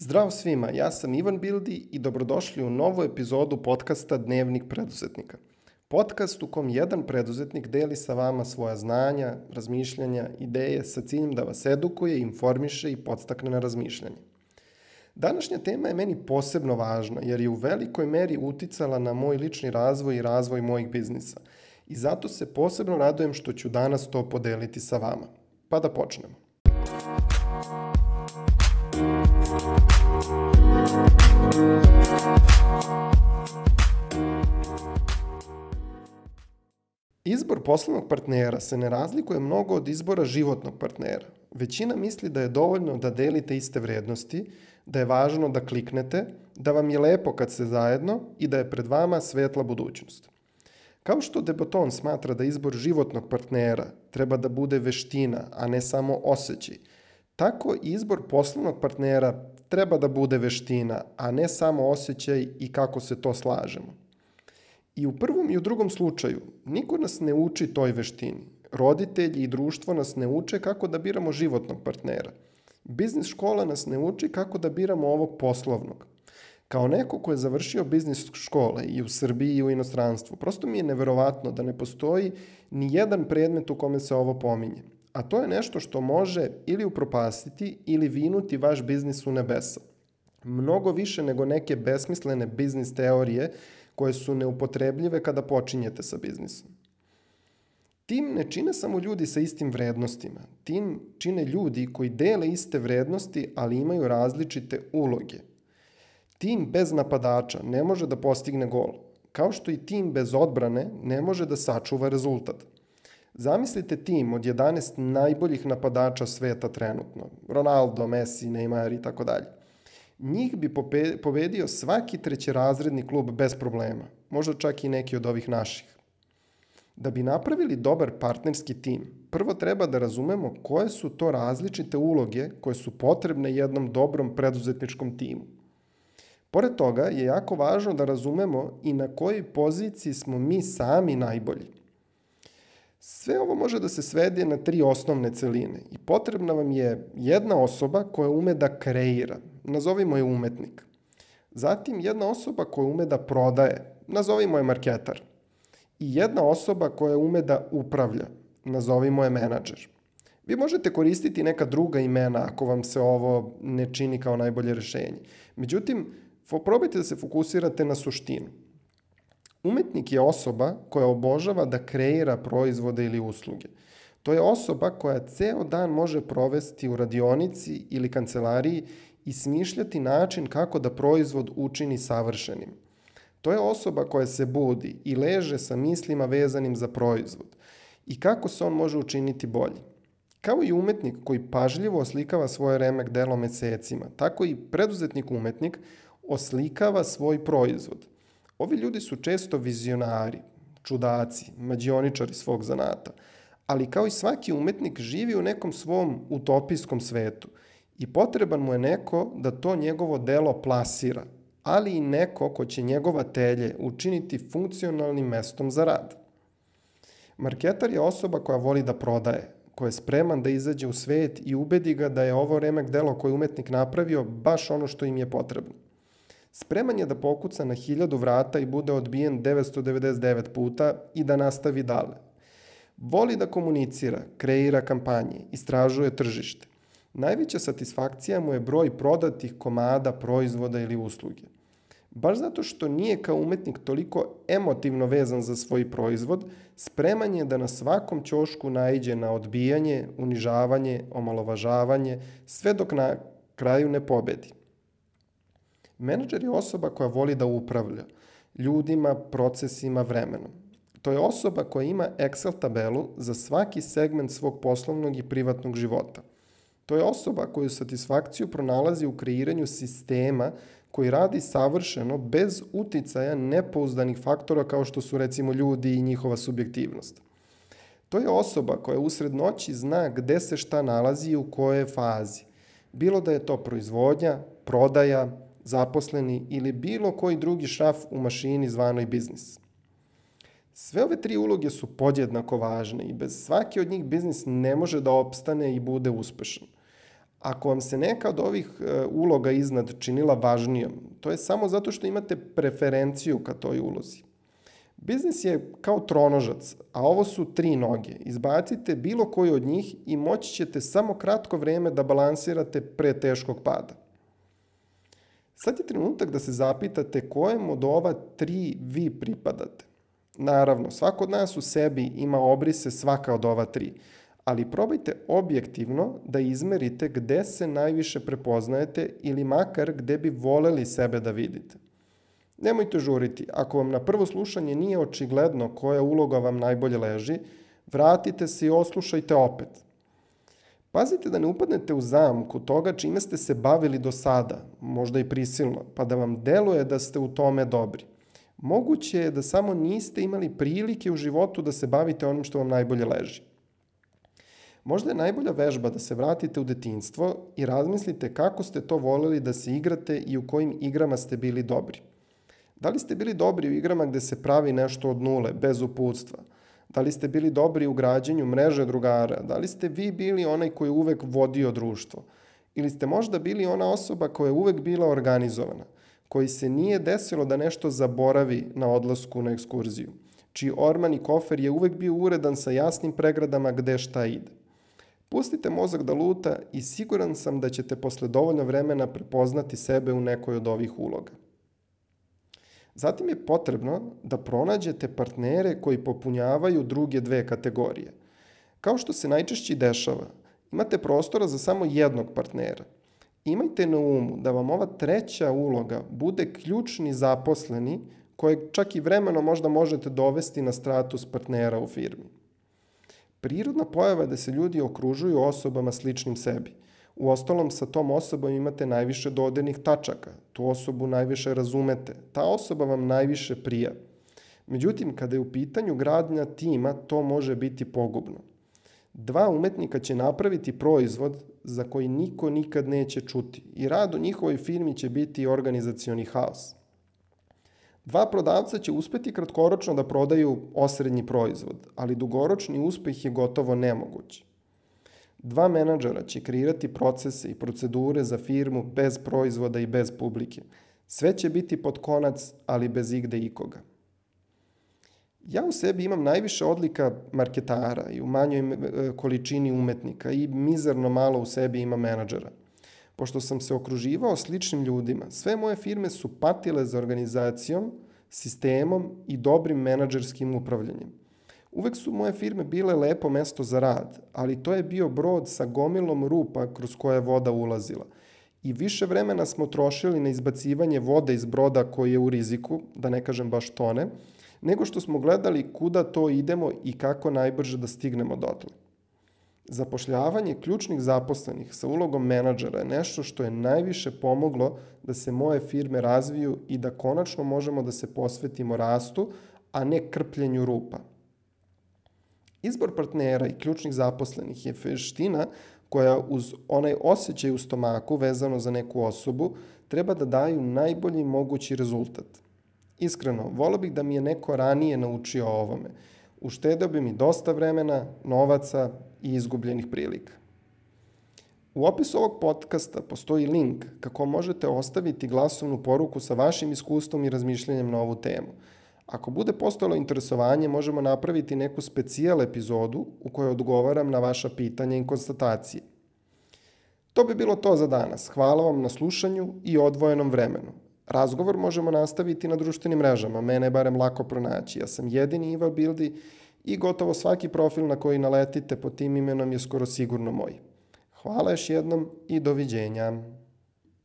Zdravo svima, ja sam Ivan Bildi i dobrodošli u novu epizodu podcasta Dnevnik preduzetnika. Podcast u kom jedan preduzetnik deli sa vama svoja znanja, razmišljanja, ideje sa ciljem da vas edukuje, informiše i podstakne na razmišljanje. Današnja tema je meni posebno važna jer je u velikoj meri uticala na moj lični razvoj i razvoj mojih biznisa. I zato se posebno radujem što ću danas to podeliti sa vama. Pa da počnemo. Izbor poslovnog partnera se ne razlikuje mnogo od izbora životnog partnera. Većina misli da je dovoljno da delite iste vrednosti, da je važno da kliknete, da vam je lepo kad ste zajedno i da je pred vama svetla budućnost. Kao što Deboton smatra da izbor životnog partnera treba da bude veština, a ne samo osjećaj, tako i izbor poslovnog partnera treba da bude veština, a ne samo osjećaj i kako se to slažemo. I u prvom i u drugom slučaju niko nas ne uči toj veštini. Roditelji i društvo nas ne uče kako da biramo životnog partnera. Biznis škola nas ne uči kako da biramo ovog poslovnog. Kao neko ko je završio biznis škole i u Srbiji i u inostranstvu, prosto mi je neverovatno da ne postoji ni jedan predmet u kome se ovo pominje. A to je nešto što može ili upropastiti ili vinuti vaš biznis u nebesa. Mnogo više nego neke besmislene biznis teorije koje su neupotrebljive kada počinjete sa biznisom. Tim ne čine samo ljudi sa istim vrednostima. Tim čine ljudi koji dele iste vrednosti, ali imaju različite uloge. Tim bez napadača ne može da postigne gol, kao što i tim bez odbrane ne može da sačuva rezultat. Zamislite tim od 11 najboljih napadača sveta trenutno. Ronaldo, Messi, Neymar i tako dalje. Njih bi pobedio svaki trećerazredni klub bez problema. Možda čak i neki od ovih naših. Da bi napravili dobar partnerski tim, prvo treba da razumemo koje su to različite uloge koje su potrebne jednom dobrom preduzetničkom timu. Pored toga je jako važno da razumemo i na kojoj poziciji smo mi sami najbolji. Sve ovo može da se svede na tri osnovne celine i potrebna vam je jedna osoba koja ume da kreira, nazovimo je umetnik. Zatim jedna osoba koja ume da prodaje, nazovimo je marketar. I jedna osoba koja ume da upravlja, nazovimo je menadžer. Vi možete koristiti neka druga imena ako vam se ovo ne čini kao najbolje rešenje. Međutim, probajte da se fokusirate na suštinu. Umetnik je osoba koja obožava da kreira proizvode ili usluge. To je osoba koja ceo dan može provesti u radionici ili kancelariji i smišljati način kako da proizvod učini savršenim. To je osoba koja se budi i leže sa mislima vezanim za proizvod i kako se on može učiniti bolji. Kao i umetnik koji pažljivo oslikava svoje remek delo mesecima, tako i preduzetnik umetnik oslikava svoj proizvod. Ovi ljudi su često vizionari, čudaci, mađioničari svog zanata, ali kao i svaki umetnik živi u nekom svom utopijskom svetu i potreban mu je neko da to njegovo delo plasira, ali i neko ko će njegova telje učiniti funkcionalnim mestom za rad. Marketar je osoba koja voli da prodaje, ko je spreman da izađe u svet i ubedi ga da je ovo remek delo koje umetnik napravio baš ono što im je potrebno. Spreman je da pokuca na hiljadu vrata i bude odbijen 999 puta i da nastavi dalje. Voli da komunicira, kreira kampanje, istražuje tržište. Najveća satisfakcija mu je broj prodatih komada, proizvoda ili usluge. Baš zato što nije kao umetnik toliko emotivno vezan za svoj proizvod, spreman je da na svakom ćošku najđe na odbijanje, unižavanje, omalovažavanje, sve dok na kraju ne pobedi. Menadžer je osoba koja voli da upravlja ljudima, procesima, vremenom. To je osoba koja ima Excel tabelu za svaki segment svog poslovnog i privatnog života. To je osoba koju satisfakciju pronalazi u kreiranju sistema koji radi savršeno bez uticaja nepouzdanih faktora kao što su recimo ljudi i njihova subjektivnost. To je osoba koja usred noći zna gde se šta nalazi i u kojoj fazi. Bilo da je to proizvodnja, prodaja, zaposleni ili bilo koji drugi šraf u mašini zvanoj biznis. Sve ove tri uloge su podjednako važne i bez svake od njih biznis ne može da opstane i bude uspešan. Ako vam se neka od ovih e, uloga iznad činila važnijom, to je samo zato što imate preferenciju ka toj ulozi. Biznis je kao tronožac, a ovo su tri noge. Izbacite bilo koju od njih i moći ćete samo kratko vreme da balansirate pre teškog pada. Sad je trenutak da se zapitate kojem od ova tri vi pripadate. Naravno, svako od nas u sebi ima obrise svaka od ova tri, ali probajte objektivno da izmerite gde se najviše prepoznajete ili makar gde bi voleli sebe da vidite. Nemojte žuriti. Ako vam na prvo slušanje nije očigledno koja uloga vam najbolje leži, vratite se i oslušajte opet. Pazite da ne upadnete u zamku toga čime ste se bavili do sada, možda i prisilno, pa da vam deluje da ste u tome dobri. Moguće je da samo niste imali prilike u životu da se bavite onim što vam najbolje leži. Možda je najbolja vežba da se vratite u detinstvo i razmislite kako ste to voleli da se igrate i u kojim igrama ste bili dobri. Da li ste bili dobri u igrama gde se pravi nešto od nule, bez uputstva? Da li ste bili dobri u građenju mreže drugara? Da li ste vi bili onaj koji je uvek vodio društvo? Ili ste možda bili ona osoba koja je uvek bila organizovana, koji se nije desilo da nešto zaboravi na odlasku na ekskurziju, čiji orman i kofer je uvek bio uredan sa jasnim pregradama gde šta ide. Pustite mozak da luta i siguran sam da ćete posle dovoljno vremena prepoznati sebe u nekoj od ovih uloga. Zatim je potrebno da pronađete partnere koji popunjavaju druge dve kategorije. Kao što se najčešće dešava, imate prostora za samo jednog partnera. Imajte na umu da vam ova treća uloga bude ključni zaposleni kojeg čak i vremeno možda možete dovesti na status partnera u firmi. Prirodna pojava je da se ljudi okružuju osobama sličnim sebi – U ostalom, sa tom osobom imate najviše dodirnih tačaka, tu osobu najviše razumete, ta osoba vam najviše prija. Međutim, kada je u pitanju gradnja tima, to može biti pogubno. Dva umetnika će napraviti proizvod za koji niko nikad neće čuti i rad u njihovoj firmi će biti organizacioni haos. Dva prodavca će uspeti kratkoročno da prodaju osrednji proizvod, ali dugoročni uspeh je gotovo nemoguć. Dva menadžera će kreirati procese i procedure za firmu bez proizvoda i bez publike. Sve će biti pod konac, ali bez igde ikoga. Ja u sebi imam najviše odlika marketara i u manjoj e, količini umetnika i mizerno malo u sebi ima menadžera. Pošto sam se okruživao sličnim ljudima, sve moje firme su patile za organizacijom, sistemom i dobrim menadžerskim upravljanjem. Uvek su moje firme bile lepo mesto za rad, ali to je bio brod sa gomilom rupa kroz koje je voda ulazila. I više vremena smo trošili na izbacivanje vode iz broda koji je u riziku, da ne kažem baš tone, nego što smo gledali kuda to idemo i kako najbrže da stignemo dotle. Zapošljavanje ključnih zaposlenih sa ulogom menadžera je nešto što je najviše pomoglo da se moje firme razviju i da konačno možemo da se posvetimo rastu, a ne krpljenju rupa. Izbor partnera i ključnih zaposlenih je veština koja uz onaj osjećaj u stomaku vezano za neku osobu treba da daju najbolji mogući rezultat. Iskreno, volio bih da mi je neko ranije naučio o ovome. Uštedeo bi mi dosta vremena, novaca i izgubljenih prilika. U opisu ovog podcasta postoji link kako možete ostaviti glasovnu poruku sa vašim iskustvom i razmišljanjem na ovu temu – Ako bude postojalo interesovanje, možemo napraviti neku specijal epizodu u kojoj odgovaram na vaša pitanja i konstatacije. To bi bilo to za danas. Hvala vam na slušanju i odvojenom vremenu. Razgovor možemo nastaviti na društvenim mrežama, mene je barem lako pronaći. Ja sam jedini Iva Bildi i gotovo svaki profil na koji naletite pod tim imenom je skoro sigurno moj. Hvala još jednom i doviđenja.